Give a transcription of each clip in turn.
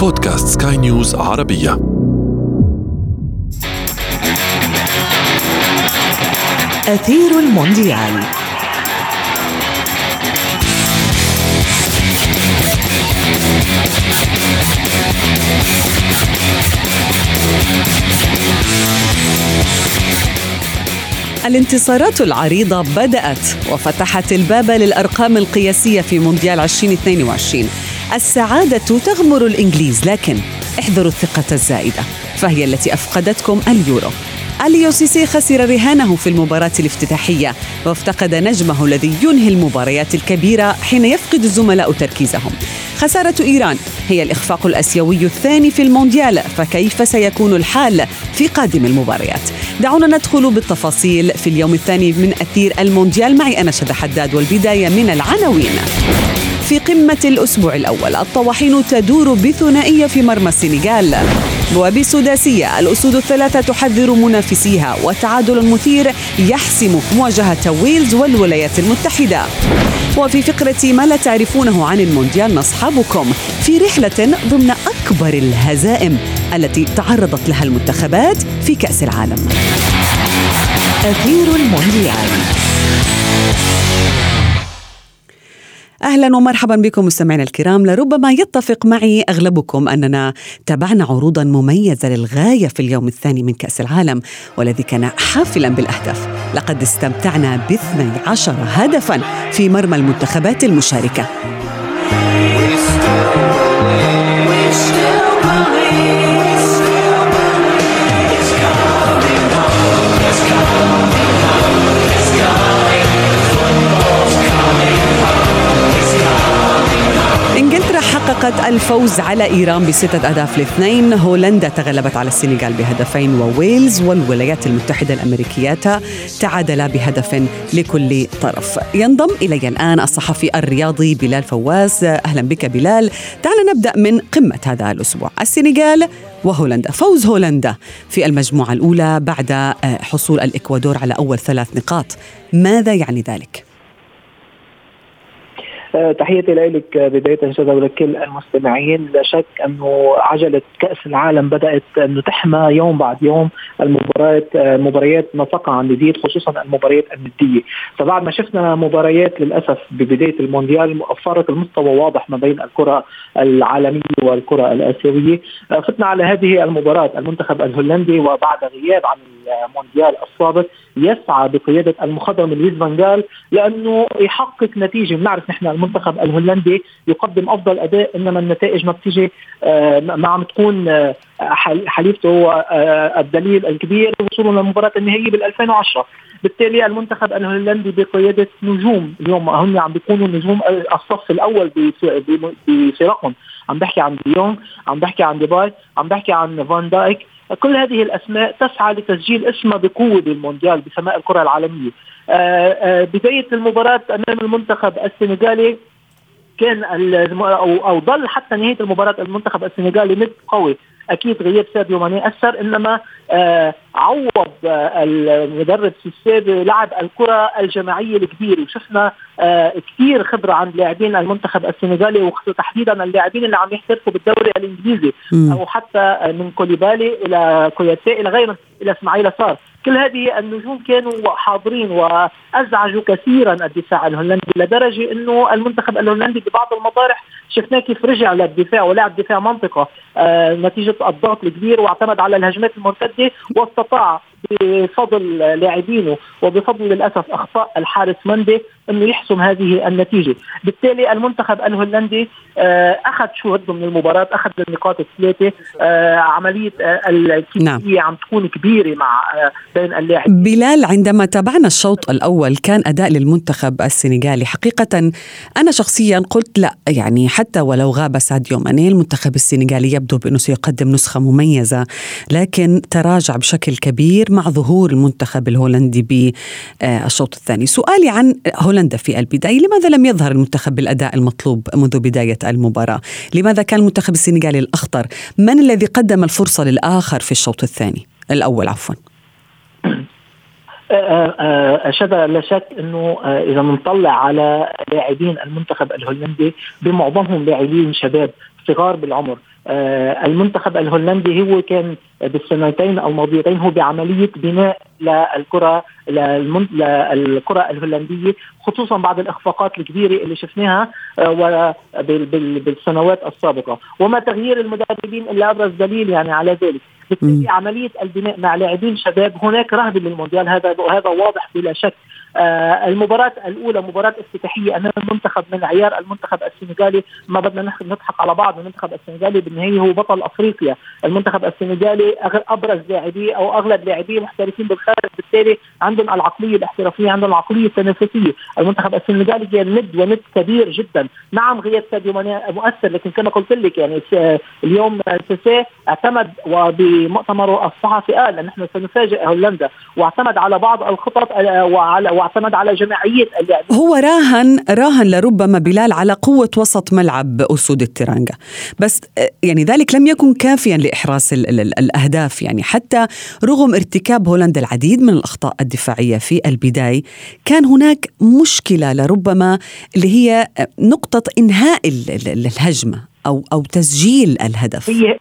بودكاست سكاي نيوز عربية. أثير المونديال. الانتصارات العريضة بدأت وفتحت الباب للأرقام القياسية في مونديال 2022 السعادة تغمر الإنجليز لكن احذروا الثقة الزائدة فهي التي أفقدتكم اليورو. أليو سيسي خسر رهانه في المباراة الافتتاحية وافتقد نجمه الذي ينهي المباريات الكبيرة حين يفقد الزملاء تركيزهم. خسارة إيران هي الإخفاق الأسيوي الثاني في المونديال فكيف سيكون الحال في قادم المباريات؟ دعونا ندخل بالتفاصيل في اليوم الثاني من أثير المونديال. معي أنا شد حداد والبداية من العناوين. في قمة الأسبوع الأول. الطواحين تدور بثنائية في مرمى السنغال. وبسداسية الأسود الثلاثة تحذر منافسيها. وتعادل مثير يحسم مواجهة ويلز والولايات المتحدة. وفي فقرة ما لا تعرفونه عن المونديال نصحبكم في رحلة ضمن أكبر الهزائم التي تعرضت لها المنتخبات في كأس العالم. أثير المونديال. أهلا ومرحبا بكم مستمعينا الكرام. لربما يتفق معي أغلبكم أننا تابعنا عروضا مميزة للغاية في اليوم الثاني من كأس العالم والذي كان حافلا بالأهداف. لقد استمتعنا ب 12 هدفا في مرمى المنتخبات المشاركة. حققت الفوز على إيران بستة أهداف لاثنين. هولندا تغلبت على السنغال بهدفين وويلز والولايات المتحدة الأمريكية تعادلا بهدف لكل طرف. ينضم إلي الآن الصحفي الرياضي بلال فواز. أهلا بك بلال. تعال نبدأ من قمة هذا الأسبوع. السنغال وهولندا. فوز هولندا في المجموعة الأولى بعد حصول الإكوادور على أول ثلاث نقاط. ماذا يعني ذلك؟ آه، تحياتي لك بداية شذا ولكل المستمعين. لا شك أنه عجلة كأس العالم بدأت أنه تحمى يوم بعد يوم. المباريات مباريات نطقة عن جديد خصوصا المباريات الندية. فبعد ما شفنا مباريات للأسف ببداية المونديال فارق المستوى واضح ما بين الكرة العالمية والكرة الآسيوية. آه، فتنا على هذه المباراة المنتخب الهولندي وبعد غياب عن المونديال السابق يسعى بقيادة المخضرم لويس فانجال لأنه يحقق نتيجة. بنعرف نحن المنتخب الهولندي يقدم أفضل أداء إنما النتائج ما بتيجي آه، ما عم تكون آه، حليفته هو آه، الدليل الكبير وصوله للمباراة النهائية بال 2010 بالتالي المنتخب الهولندي بقيادة نجوم اليوم. هن عم بيكونوا نجوم الصف الأول بفرقهم. عم بحكي عن ديونغ عم بحكي عن ديباي عم بحكي عن فان دايك. كل هذه الأسماء تسعى لتسجيل اسمها بقوة بالمونديال بسماء الكرة العالمية. آه، آه، بداية المباراة أمام المنتخب السنغالي كان أو أو ظل حتى نهاية المباراة المنتخب السنغالي مد قوي. أكيد غياب ساديو ماني أثر إنما آه عوض آه المدرب سيسي لعب الكرة الجماعية الكبيره وشفنا آه كثير خبرة عند لاعبين المنتخب السنغالي وتحديدا اللاعبين اللي عم يحترفوا بالدوري الإنجليزي. أو حتى من كوليبالي إلى كوياتي إلى غيره إلى إسماعيل صار. كل هذه النجوم كانوا حاضرين وأزعجوا كثيرا الدفاع الهولندي لدرجة إنه المنتخب الهولندي ببعض المطارح شفناه كيف رجع للدفاع ولعب دفاع منطقه آه نتيجة الضغط الكبير واعتمد على الهجمات المرتدة واستطاع بفضل لاعبينه وبفضل للأسف أخطاء الحارس مندي إنه يحسم هذه النتيجة، بالتالي المنتخب الهولندي آه، أخذ شو بده من المباراة، أخذ النقاط الثلاثة، آه، عملية آه، الكيميائيه نعم. عم تكون كبيرة مع بين اللاعبين. بلال عندما تابعنا الشوط الأول كان أداء للمنتخب السنغالي، حقيقة أنا شخصيا قلت لا يعني حتى ولو غاب ساديو ماني المنتخب السنغالي يبدو بأنه سيقدم نسخة مميزة، لكن تراجع بشكل كبير مع ظهور المنتخب الهولندي بالشوط الثاني. سؤالي عن هولندا في البداية. لماذا لم يظهر المنتخب بالأداء المطلوب منذ بداية المباراة؟ لماذا كان المنتخب السنغالي الأخضر من الذي قدم الفرصة للآخر في الشوط الثاني؟ الأول عفوا. شبه لا شك إنه إذا بنطلع على لاعبين المنتخب الهولندي بمعظمهم لاعبين شباب صغار بالعمر. المنتخب الهولندي هو كان بالسنتين الماضيتين هو بعملية بناء للكره للكرة الهولندية خصوصا بعد الإخفاقات الكبيرة اللي شفناها بالسنوات السابقة. وما تغيير المدربين إلا أبرز دليل يعني على ذلك. بالتالي عملية البناء مع لاعبين شباب هناك رهبه للمونديال. هذا هذا واضح بلا شك. آه المباراة الأولى مباراة افتتاحية أمام المنتخب من عيار المنتخب السنغالي. ما بدنا نضحك على بعض المنتخب السنغالي بالنهاية هو بطل أفريقيا. المنتخب السنغالي أبرز لاعبيه أو أغلب لاعبيه محترفين بالخارج. بالتالي عندهم العقلية الاحترافية عندهم العقلية التنافسية. المنتخب السنغالي كان ند وند كبير جدا. نعم غياب ساديو مؤثر لكن كما قلت لك يعني اليوم سيسي اعتمد وبمؤتمره الصحفي قال نحن سنفاجئ هولندا واعتمد على بعض الخطط آه، وعلى واعتمد على جماعية اللعب هو راهن راهن لربما بلال على قوة وسط ملعب أسود الترانجا. بس آه، يعني ذلك لم يكن كافيا لاحراز الأهداف. يعني حتى رغم ارتكاب هولندا العديد من الأخطاء الدفاعية في البداية كان هناك مشكلة لربما اللي هي نقطة إنهاء الهجمة أو أو تسجيل الهدف. هي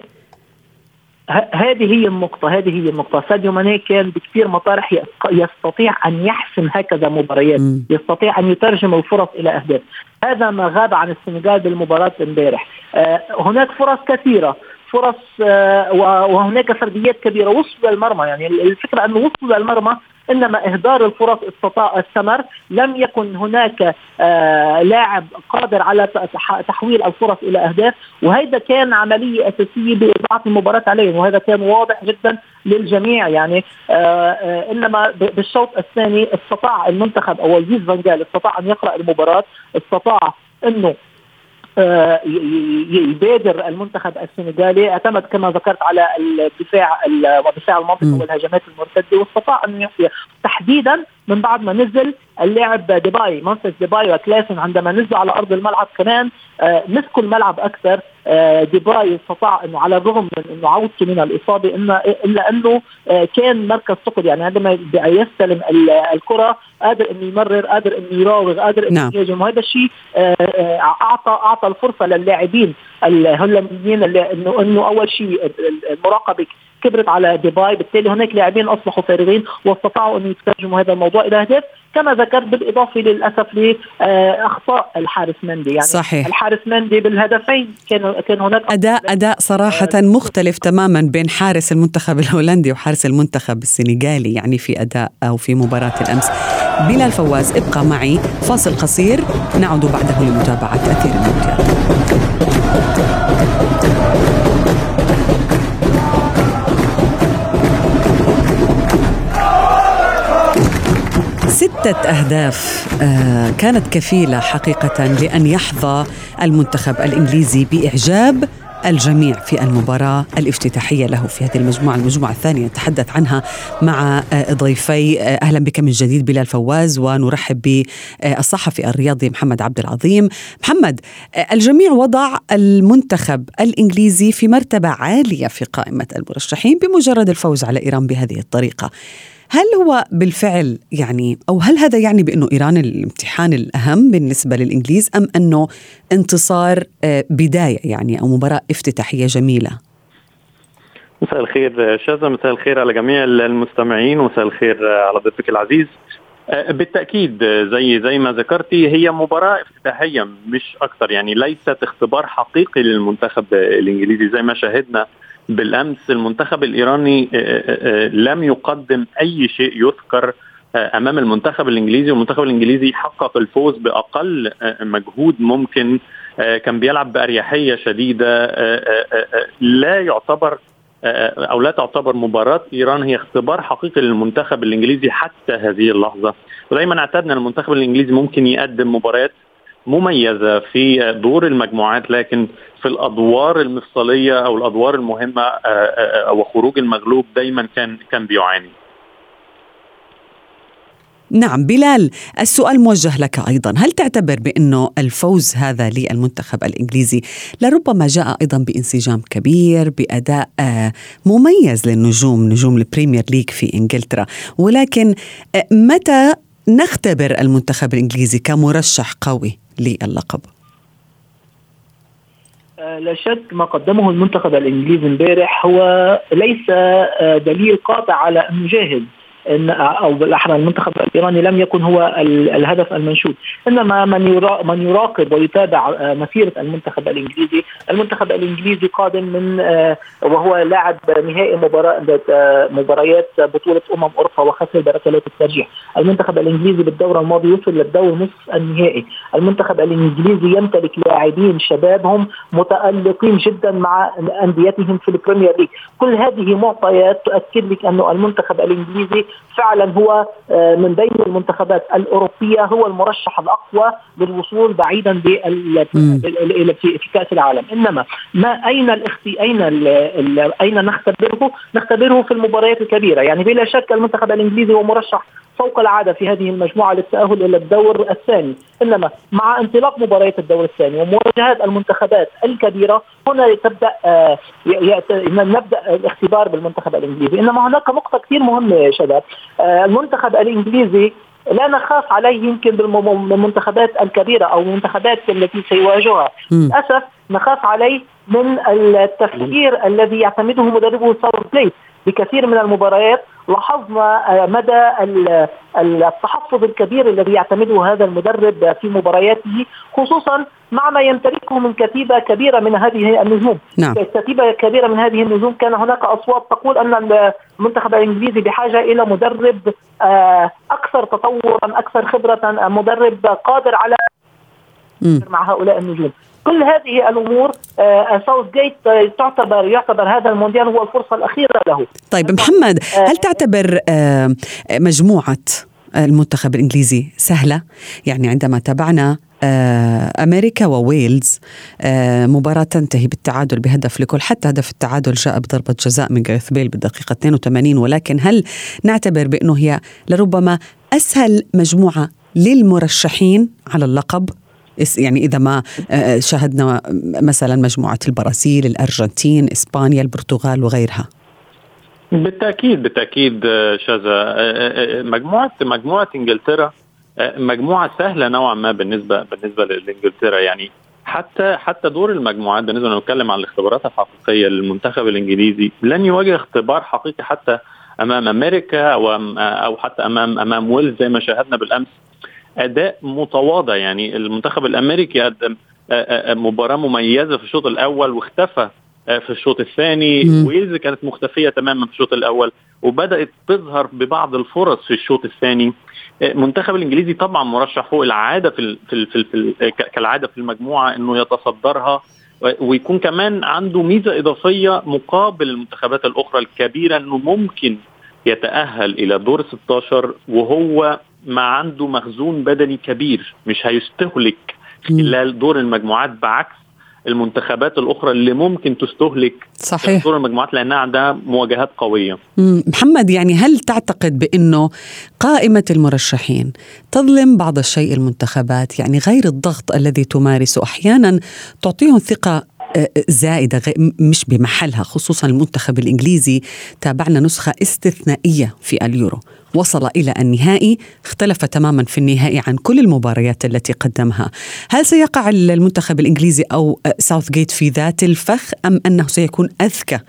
هذه هي النقطة هذه هي النقطة. ساديو ماني كان بكثير مطارح يستطيع أن يحسم هكذا مباريات يستطيع أن يترجم الفرص إلى أهداف. هذا ما غاب عن السنغال بالمباراة امبارح. آه هناك فرص كثيرة. فرص آه وهناك فرديات كبيرة. وصلوا للمرمى يعني الفكرة انه وصلوا للمرمى إنما إهدار الفرص استطاع الثمر. لم يكن هناك آه لاعب قادر على تحويل الفرص إلى أهداف. وهذا كان عملية أساسية باضاعه المباراة عليهم. وهذا كان واضح جدا للجميع. يعني آه إنما بالشوط الثاني استطاع المنتخب أو لويس فانجال استطاع أن يقرأ المباراة استطاع إنه يبادر المنتخب السنغالي. اعتمد كما ذكرت على الدفاع ودفاع المنطقة والهجمات المرتدة واستطاع أن يحصي تحديدا من بعد ما نزل اللاعب ديباي ممفيس ديباي وكلاسن عندما نزلوا على أرض الملعب كمان آه مسكوا الملعب أكثر. آه ديباي استطاع إنه على الرغم من إنه عودته من الإصابة إن إلا أنه آه كان مركز ثقل. يعني عندما يستلم الكرة قادر إنه يمرر قادر إنه يراوغ قادر إنه نعم. يهاجم وهذا الشيء اعطى أعطى الفرصة للاعبين الهولنديين انه إنه أول شيء المراقبة كبرت على دبي بالتالي هناك لاعبين أصبحوا فارغين واستطاعوا أن يترجموا هذا الموضوع إلى أهداف. كما ذكرت بالإضافة للأسف لأخطاء الحارس مندي. يعني صحيح. الحارس مندي بالهدفين كان كان هناك اداء أداء صراحة آه مختلف تماما بين حارس المنتخب الهولندي وحارس المنتخب السنغالي يعني في أداء أو في مباراة الأمس. بلال فواز ابقى معي. فاصل قصير. نعود بعده لمتابعة أثير المونديال. ستة أهداف آه، كانت كفيلة حقيقة لأن يحظى المنتخب الإنجليزي بإعجاب الجميع في المباراة الافتتاحية له في هذه المجموعة. المجموعة الثانية نتحدث عنها مع آه، ضيفي آه، أهلا بك من جديد بلال فواز ونرحب بالصحفي الرياضي محمد عبد العظيم. محمد الجميع وضع المنتخب الإنجليزي في مرتبة عالية في قائمة المرشحين بمجرد الفوز على إيران بهذه الطريقة. هل هو بالفعل يعني أو هل هذا يعني بأنه إيران الامتحان الأهم بالنسبة للإنجليز أم أنه انتصار آه، بداية يعني أو مباراة افتتاحية جميلة؟ مساء الخير شاذة. مساء الخير على جميع المستمعين ومساء الخير على ضيفك العزيز. آه، بالتأكيد زي زي ما ذكرتي هي مباراة افتتاحية مش أكثر يعني ليست اختبار حقيقي للمنتخب الإنجليزي. زي ما شاهدنا بالأمس المنتخب الإيراني آه، آه، آه، لم يقدم أي شيء يذكر أمام المنتخب الإنجليزي. والمنتخب الإنجليزي حقق الفوز بأقل مجهود ممكن كان بيلعب بأريحية شديدة لا يعتبر أو لا تعتبر مباراة إيران هي اختبار حقيقي للمنتخب الإنجليزي حتى هذه اللحظة. ودايما اعتدنا المنتخب الإنجليزي ممكن يقدم مباريات مميزة في دور المجموعات لكن في الأدوار المفصلية أو الأدوار المهمة آه، آه، آه، وخروج المغلوب دايما كان كان بيعاني. نعم بلال السؤال موجه لك أيضا. هل تعتبر بأنه الفوز هذا للمنتخب الإنجليزي لربما جاء أيضا بانسجام كبير بأداء مميز للنجوم نجوم ال Premier League في إنجلترا؟ ولكن متى نختبر المنتخب الإنجليزي كمرشح قوي؟ للقب. لا شك ما قدمه المنتخب الإنجليزي امبارح هو ليس دليل قاطع على انه جاهز إن أو بالأحرى المنتخب الإيراني لم يكن هو الهدف المنشود. إنما من من يراقب ويتابع آه، مسيرة المنتخب الإنجليزي المنتخب الإنجليزي قادم من آه، وهو لاعب نهائي مباراة آه، مباريات بطولة أمم أوروبا وخسر بركلات الترجيح المنتخب الإنجليزي بالدوره الماضيه وصل للدور نصف النهائي. المنتخب الإنجليزي يمتلك لاعبين شباب هم متألقين جدا مع أنديتهم في ال Premier League. كل هذه معطيات تؤكد لك انه المنتخب الإنجليزي فعلا هو آه، من بين المنتخبات الأوروبية هو المرشح الأقوى للوصول بعيدا إلى في كأس العالم. إنما ما أين الاختي أين ال أين نختبره؟ نختبره في المباريات الكبيرة. يعني بلا شك المنتخب الإنجليزي هو مرشح فوق العادة في هذه المجموعة للتأهل إلى الدور الثاني، إنما مع انطلاق مباريات الدور الثاني ومواجهات المنتخبات الكبيرة هنا تبدا آه نبدأ الاختبار بالمنتخب الإنجليزي، إنما هناك نقطة كثير مهمة يا شباب، آه المنتخب الإنجليزي لا نخاف عليه يمكن بالمنتخبات الكبيرة أو المنتخبات التي سيواجهها. للأسف نخاف عليه من التفكير الذي يعتمده مدربه ساوث بليت بكثير من المباريات لاحظنا آه، مدى التحفظ الكبير الذي يعتمده هذا المدرب في مبارياته خصوصا مع ما يمتلكه من كتيبة كبيرة من هذه النجوم. نعم. كتيبة كبيرة من هذه النجوم كان هناك أصوات تقول أن المنتخب الإنجليزي بحاجة إلى مدرب آه، أكثر تطورا أكثر خبرة مدرب قادر على مع هؤلاء النجوم. كل هذه الأمور ساوث آه، جيت آه، تعتبر يعتبر هذا المونديال هو الفرصة الأخيرة له. طيب محمد آه، هل تعتبر مجموعة المنتخب الإنجليزي سهلة؟ يعني عندما تابعنا أمريكا وويلز مباراة تنتهي بالتعادل بهدف لكل حتى هدف التعادل جاء بضربة جزاء من جاريث بيل بالدقيقة 82 ولكن هل نعتبر بأنه هي لربما أسهل مجموعة للمرشحين على اللقب؟ يعني إذا ما آه، شاهدنا مثلا مجموعة البرازيل الأرجنتين إسبانيا البرتغال وغيرها. بالتأكيد بالتأكيد آه، شذا آه، مجموعة مجموعة إنجلترا مجموعة سهلة نوعا ما بالنسبة بالنسبة لإنجلترا. يعني حتى حتى دور المجموعات بالنسبة نتكلم عن الاختبارات الحقيقية للمنتخب الإنجليزي لن يواجه اختبار حقيقي حتى أمام أمريكا أو أو حتى أمام أمام ويلز زي ما شاهدنا بالأمس. أداء متواضع. يعني المنتخب الأمريكي قدم مباراة مميزة في الشوط الأول واختفى في الشوط الثاني. ويلز كانت مختفية تماما في الشوط الأول وبدأت تظهر ببعض الفرص في الشوط الثاني. المنتخب الإنجليزي طبعا مرشح فوق العادة في في في, في كالعادة في المجموعة إنه يتصدرها. ويكون كمان عنده ميزة إضافية مقابل المنتخبات الأخرى الكبيرة إنه ممكن يتأهل إلى دور 16 وهو ما عنده مخزون بدني كبير مش هيستهلك خلال دور المجموعات بعكس المنتخبات الأخرى اللي ممكن تستهلك صحيح. دور المجموعات لأنها عندها مواجهات قوية. محمد يعني هل تعتقد بأنه قائمة المرشحين تظلم بعض الشيء المنتخبات؟ يعني غير الضغط الذي تمارسه أحيانا تعطيهم ثقة زائدة مش بمحلها خصوصا المنتخب الإنجليزي تابعنا نسخة استثنائية في اليورو. وصل إلى النهائي اختلف تماما في النهائي عن كل المباريات التي قدمها. هل سيقع المنتخب الإنجليزي أو ساوث جيت في ذات الفخ أم أنه سيكون أذكى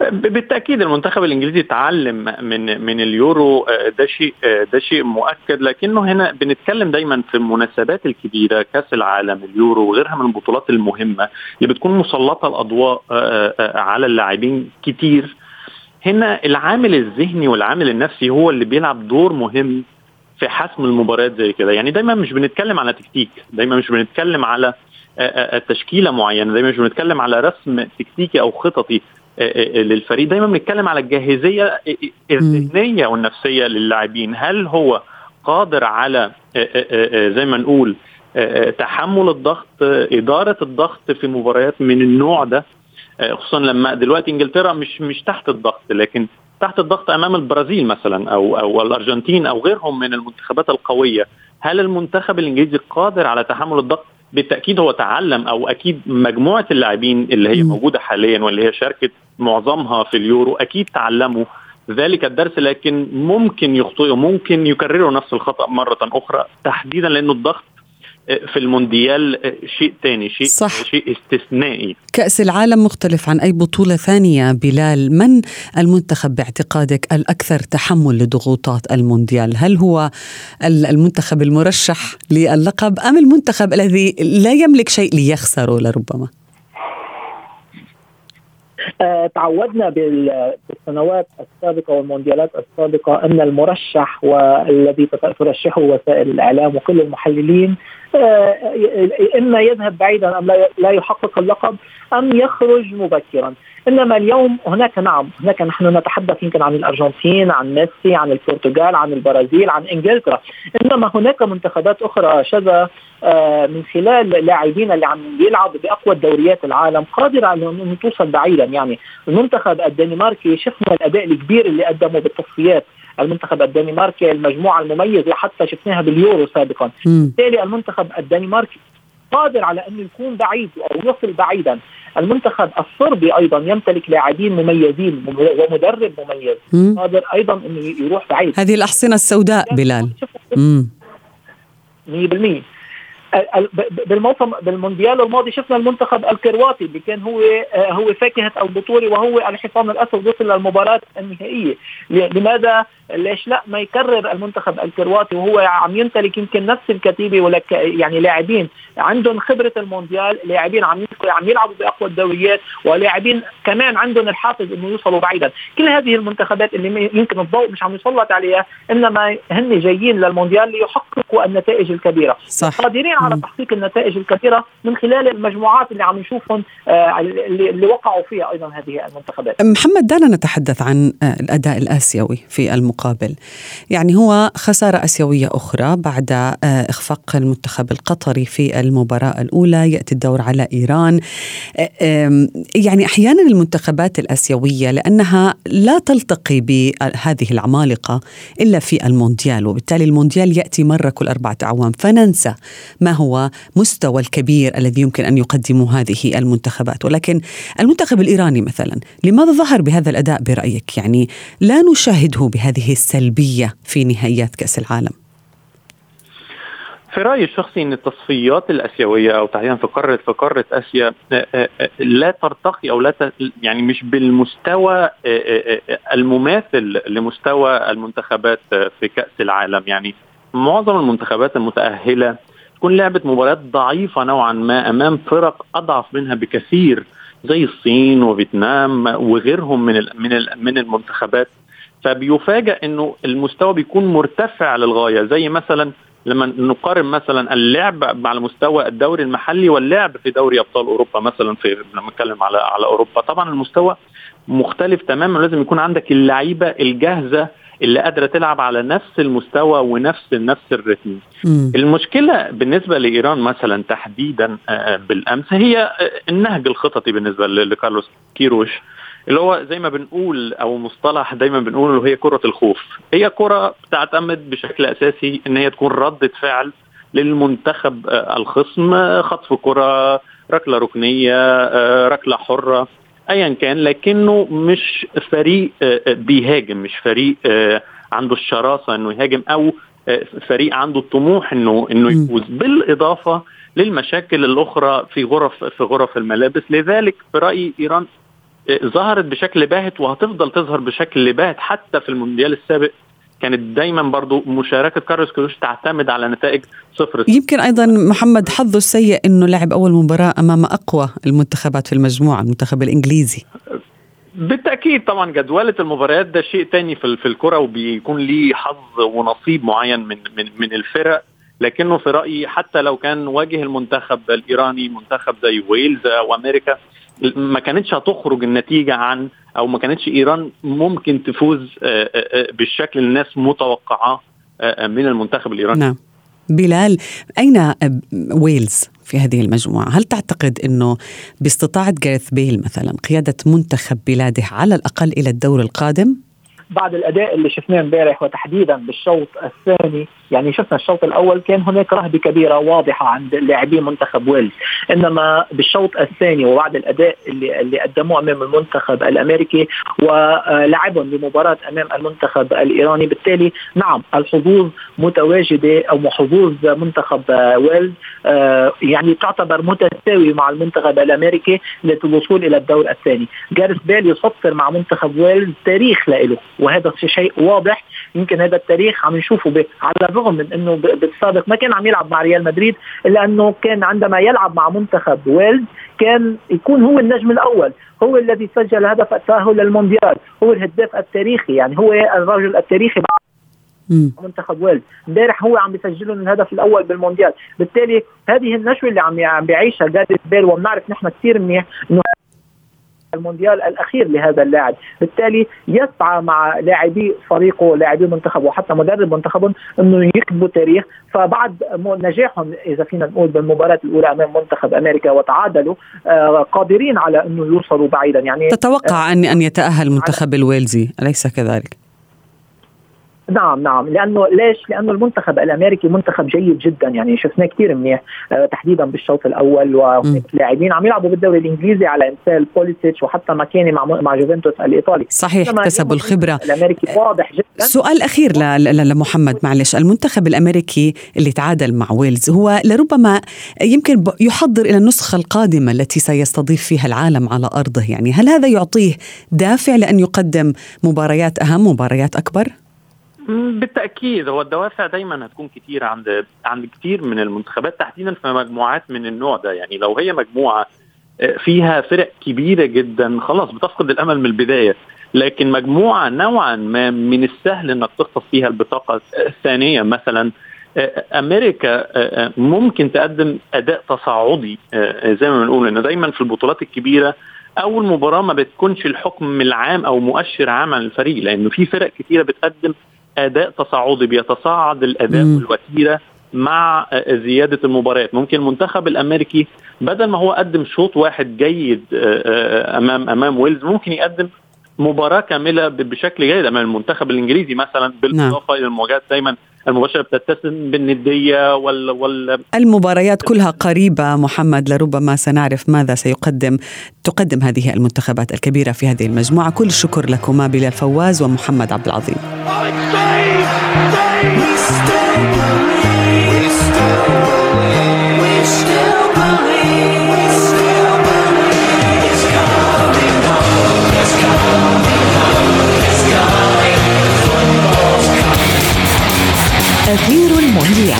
بالتأكيد المنتخب الإنجليزي تعلم من من اليورو آه، ده شيء آه، ده شيء مؤكد لكنه هنا بنتكلم دايما في المناسبات الكبيرة كأس العالم اليورو وغيرها من البطولات المهمة اللي بتكون مسلطة الأضواء آه، على اللاعبين كتير. هنا العامل الذهني والعامل النفسي هو اللي بيلعب دور مهم في حسم المباريات زي كده. يعني دايما مش بنتكلم على تكتيك دايما مش بنتكلم على تشكيلة معينة دايما مش بنتكلم على رسم تكتيكي أو خططي. للفريق. دايما بنتكلم على الجاهزية الذهنية والنفسية للاعبين. هل هو قادر على زي ما نقول تحمل الضغط إدارة الضغط في مباريات من النوع ده؟ خصوصا لما دلوقتي إنجلترا مش مش تحت الضغط لكن تحت الضغط أمام البرازيل مثلا أو أو الأرجنتين أو غيرهم من المنتخبات القوية. هل المنتخب الإنجليزي قادر على تحمل الضغط؟ بالتأكيد هو تعلم أو أكيد مجموعة اللاعبين اللي هي موجودة حاليا واللي هي شاركت معظمها في اليورو أكيد تعلموا ذلك الدرس لكن ممكن يخطئوا ممكن يكرروا نفس الخطأ مرة أخرى تحديدا لأنه الضغط في المونديال شيء ثاني شيء صح. شيء استثنائي. كأس العالم مختلف عن أي بطولة ثانية بلال من المنتخب باعتقادك الأكثر تحمل لضغوطات المونديال؟ هل هو المنتخب المرشح للقب أم المنتخب الذي لا يملك شيء ليخسره لربما؟ تعودنا بالسنوات السابقة والمونديالات السابقة أن المرشح والذي ترشحه وسائل الإعلام وكل المحللين آه، إما يذهب بعيدا أم لا يحقق اللقب. أم يخرج مبكرا. إنما اليوم هناك نعم هناك نحن نتحدث يمكن عن الأرجنتين عن ميسي عن البرتغال عن البرازيل عن إنجلترا. إنما هناك منتخبات أخرى شذا آه، من خلال اللاعبين اللي عم يلعبوا بأقوى دوريات العالم قادرة على ان توصل بعيدا. يعني المنتخب الدنماركي شفنا الأداء الكبير اللي قدمه بالتصفيات. المنتخب الدنماركي المجموعة المميزة حتى شفناها باليورو سابقا. بالتالي المنتخب الدنماركي قادر على انه يكون بعيد أو يصل بعيدا. المنتخب الصربي أيضا يمتلك لاعبين مميزين ومدرب مميز. قادر أيضا انه يروح بعيد. هذه الأحصنة السوداء بلال. 100% بالموسم بالمونديال الماضي شفنا المنتخب الكرواتي اللي كان هو آه، هو فاكهة البطوله وهو الحصان الأسود وصل للمباراة النهائية. لماذا؟ ليش لا؟ ما يكرر المنتخب الكرواتي وهو عم يمتلك يمكن نفس الكتيبة ولك يعني لاعبين. عندهم خبرة المونديال لاعبين عم عم يلعبوا بأقوى الدوريات ولاعبين كمان عندهم الحافز إنه يوصلوا بعيدا. كل هذه المنتخبات اللي يمكن الضوء مش عم يسلط عليها إنما هن جايين للمونديال ليحققوا النتائج الكبيرة. صح. قادرين على تحقيق النتائج الكبيره من خلال المجموعات اللي عم نشوفهم آه، اللي وقعوا فيها أيضا هذه المنتخبات. محمد دعنا نتحدث عن آه، الأداء الآسيوي في المقابل. يعني هو خسارة آسيوية أخرى بعد آه، إخفاق المنتخب القطري في المباراة الأولى يأتي الدور على إيران. يعني أحيانا المنتخبات الآسيوية لأنها لا تلتقي بهذه العمالقة إلا في المونديال وبالتالي المونديال يأتي مرة كل أربعة أعوام فننسى ما هو مستوى الكبير الذي يمكن أن يقدمه هذه المنتخبات؟ ولكن المنتخب الإيراني مثلا لماذا ظهر بهذا الأداء برأيك؟ يعني لا نشاهده بهذه السلبية في نهائيات كأس العالم. في رأيي الشخصي أن التصفيات الآسيوية أو تحديدا في قاره في قارة آسيا آه، آه، آه، لا ترتقي أو لا يعني مش بالمستوى المماثل لمستوى المنتخبات في كأس العالم. يعني معظم المنتخبات المتأهلة تكون لعبت مباريات ضعيفة نوعا ما أمام فرق أضعف منها بكثير زي الصين وفيتنام وغيرهم من من من المنتخبات. فبيفاجئ إنه المستوى بيكون مرتفع للغاية زي مثلا لما نقارن مثلا اللعب على مستوى الدوري المحلي واللعب في دوري أبطال أوروبا مثلا في لما نتكلم على على أوروبا. طبعا المستوى مختلف تماما ولازم يكون عندك اللعيبة الجاهزة اللي قادرة تلعب على نفس المستوى ونفس نفس الريتم المشكلة بالنسبة لإيران مثلا تحديدا آه، بالأمس هي آه، النهج الخططي بالنسبة لكارلوس كيروش اللي هو زي ما بنقول أو مصطلح دايما بنقول هي كرة الخوف. هي كرة بتعتمد بشكل أساسي إن هي تكون ردة فعل للمنتخب آه، الخصم خطف كرة ركلة ركنية ركلة حرة. ايا كان لكنه مش فريق آه، آه، بيهاجم مش فريق آه، عنده الشراسة إنه يهاجم أو فريق عنده الطموح إنه إنه يفوز. بالإضافة للمشاكل الأخرى في غرف في غرف الملابس. لذلك في رأيي إيران ظهرت بشكل باهت وهتفضل تظهر بشكل باهت حتى في المونديال السابق كانت دايما برضو مشاركة كارلوس كروش تعتمد على نتائج صفر يمكن أيضا محمد حظه السيء إنه لعب أول مباراة أمام أقوى المنتخبات في المجموعة المنتخب الإنجليزي. بالتأكيد طبعا جدولة المباريات ده شيء تاني في في الكرة وبيكون ليه حظ ونصيب معين من من من الفرق. لكنه في رأيي حتى لو كان واجه المنتخب الإيراني منتخب زي ويلز أو أمريكا ما كانتش هتخرج النتيجة عن أو ما كانتش إيران ممكن تفوز آه، آه، آه، بالشكل اللي الناس متوقعاه من المنتخب الإيراني نعم بلال أين ويلز في هذه المجموعة؟ هل تعتقد إنه باستطاعة جاريث بيل مثلا قيادة منتخب بلاده على الأقل إلى الدور القادم؟ بعد الأداء اللي شفناه امبارح وتحديدا بالشوط الثاني يعني شفنا الشوط الأول كان هناك رهبة كبيرة واضحة عند لاعبي منتخب ويلز. إنما بالشوط الثاني وبعد الأداء اللي اللي قدموه أمام المنتخب الأمريكي ولعبهم بمباراة أمام المنتخب الإيراني بالتالي نعم الحظوظ متواجدة أو حظوظ منتخب ويلز آه، يعني تعتبر متساوي مع المنتخب الأمريكي للوصول إلى الدور الثاني. جاريث بيل يسطر مع منتخب ويلز تاريخ له وهذا شيء واضح. يمكن هذا التاريخ عم نشوفه على الرغم من إنه بالسابق ما كان عم يلعب مع ريال مدريد إلا إنه كان عندما يلعب مع منتخب ويلز كان يكون هو النجم الأول هو الذي سجل هدف التأهل للمونديال هو الهداف التاريخي يعني هو الرجل التاريخي منتخب ويلز. إمبارح هو عم بيسجل الهدف الأول بالمونديال. بالتالي هذه النشوة اللي عم عم بيعيشها جاريث بيل وبنعرف نحن كثير منيح إنه المونديال الأخير لهذا اللاعب. بالتالي يسعى مع لاعبي فريقه لاعبي منتخبه وحتى مدرب منتخبهم إنه يكتبوا تاريخ. فبعد نجاحهم إذا فينا نقول بالمباراة الأولى أمام منتخب أمريكا وتعادلوا آه قادرين على إنه يوصلوا بعيدا. يعني تتوقع ان أن يتأهل المنتخب الويلزي أليس كذلك؟ نعم نعم. لأنه ليش؟ لأنه المنتخب الأمريكي منتخب جيد جدا. يعني شفناه كثير منيح آه تحديدا بالشوط الأول وهناك لاعبين عم يلعبوا بالدوري الإنجليزي على امثال بوليسيتش وحتى ماكيني مع مع جوفنتوس الإيطالي. صحيح اكتسبوا الخبرة. الأمريكي واضح جدا. سؤال أخير لمحمد معلش. المنتخب الأمريكي اللي تعادل مع ويلز هو لربما يمكن يحضر إلى النسخة القادمة التي سيستضيف فيها العالم على أرضه. يعني هل هذا يعطيه دافع لأن يقدم مباريات أهم مباريات أكبر؟ بالتأكيد. هو الدوافع دايما هتكون كتير عند عند كتير من المنتخبات تحديدا في مجموعات من النوع ده. يعني لو هي مجموعة آه، فيها فرق كبيرة جدا خلاص بتفقد الأمل من البداية. لكن مجموعة نوعا ما من السهل إنك تخطف فيها البطاقة الثانية مثلا آه، أمريكا آه، ممكن تقدم أداء تصاعدي زي ما بنقول انه دايما في البطولات الكبيرة اول مباراه ما بتكونش الحكم العام أو مؤشر عام عن الفريق لأنه في فرق كثيره بتقدم أداء تصاعدي بيتصاعد الأداء والوتيرة مع زيادة المباريات ممكن المنتخب الأمريكي بدل ما هو قدم شوط واحد جيد آه، آه، أمام أمام ويلز ممكن يقدم مباراة كاملة بشكل جيد أمام المنتخب الإنجليزي مثلا بالإضافة نعم. إلى المواجهات دايما المباشرة بتتسم بالندية وال, وال المباريات كلها قريبة محمد لربما سنعرف ماذا سيقدم تقدم هذه المنتخبات الكبيرة في هذه المجموعة. كل الشكر لكما بلال فواز ومحمد عبد العظيم. أثير المونديال.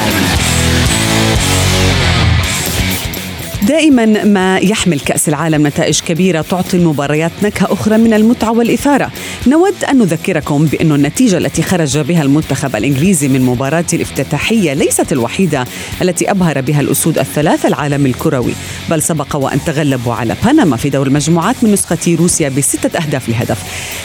دائما ما يحمل كأس العالم نتائج كبيرة تعطي المباريات نكهة أخرى من المتعة والإثارة. نود أن نذكركم بأن النتيجة التي خرج بها المنتخب الإنجليزي من مباراة الافتتاحية ليست الوحيدة التي أبهر بها الأسود الثلاث العالم الكروي بل سبق وأن تغلبوا على بنما في دور المجموعات من نسخة روسيا بستة أهداف لهدف.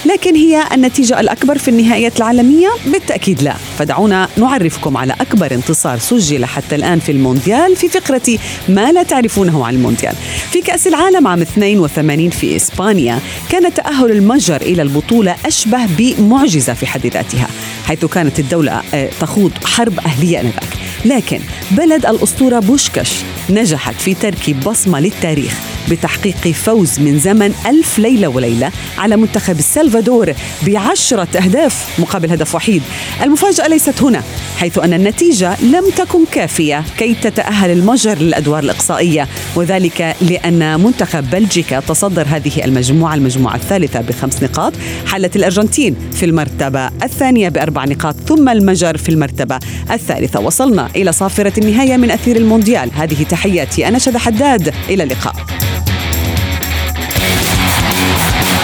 لكن هي النتيجة الأكبر في النهائيات العالمية؟ بالتأكيد لا. فدعونا نعرفكم على أكبر انتصار سجل حتى الآن في المونديال في فقرة ما لا تعرفون يعرفونه عن المونديال. في كأس العالم عام 82 في إسبانيا كان تأهل المجر إلى البطولة أشبه بمعجزة في حد ذاتها حيث كانت الدولة آه، تخوض حرب أهلية آنذاك. لكن بلد الأسطورة بوشكاش نجحت في ترك بصمة للتاريخ. بتحقيق فوز من زمن ألف ليلة وليلة على منتخب السلفادور بعشرة أهداف مقابل هدف وحيد. المفاجأة ليست هنا حيث أن النتيجة لم تكن كافية كي تتأهل المجر للأدوار الإقصائية وذلك لأن منتخب بلجيكا تصدر هذه المجموعة المجموعة الثالثة بخمس نقاط حلت الأرجنتين في المرتبة الثانية بأربع نقاط ثم المجر في المرتبة الثالثة. وصلنا إلى صافرة النهاية من أثير المونديال. هذه تحياتي أنا شذى حداد. إلى اللقاء.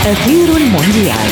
أثير المونديال.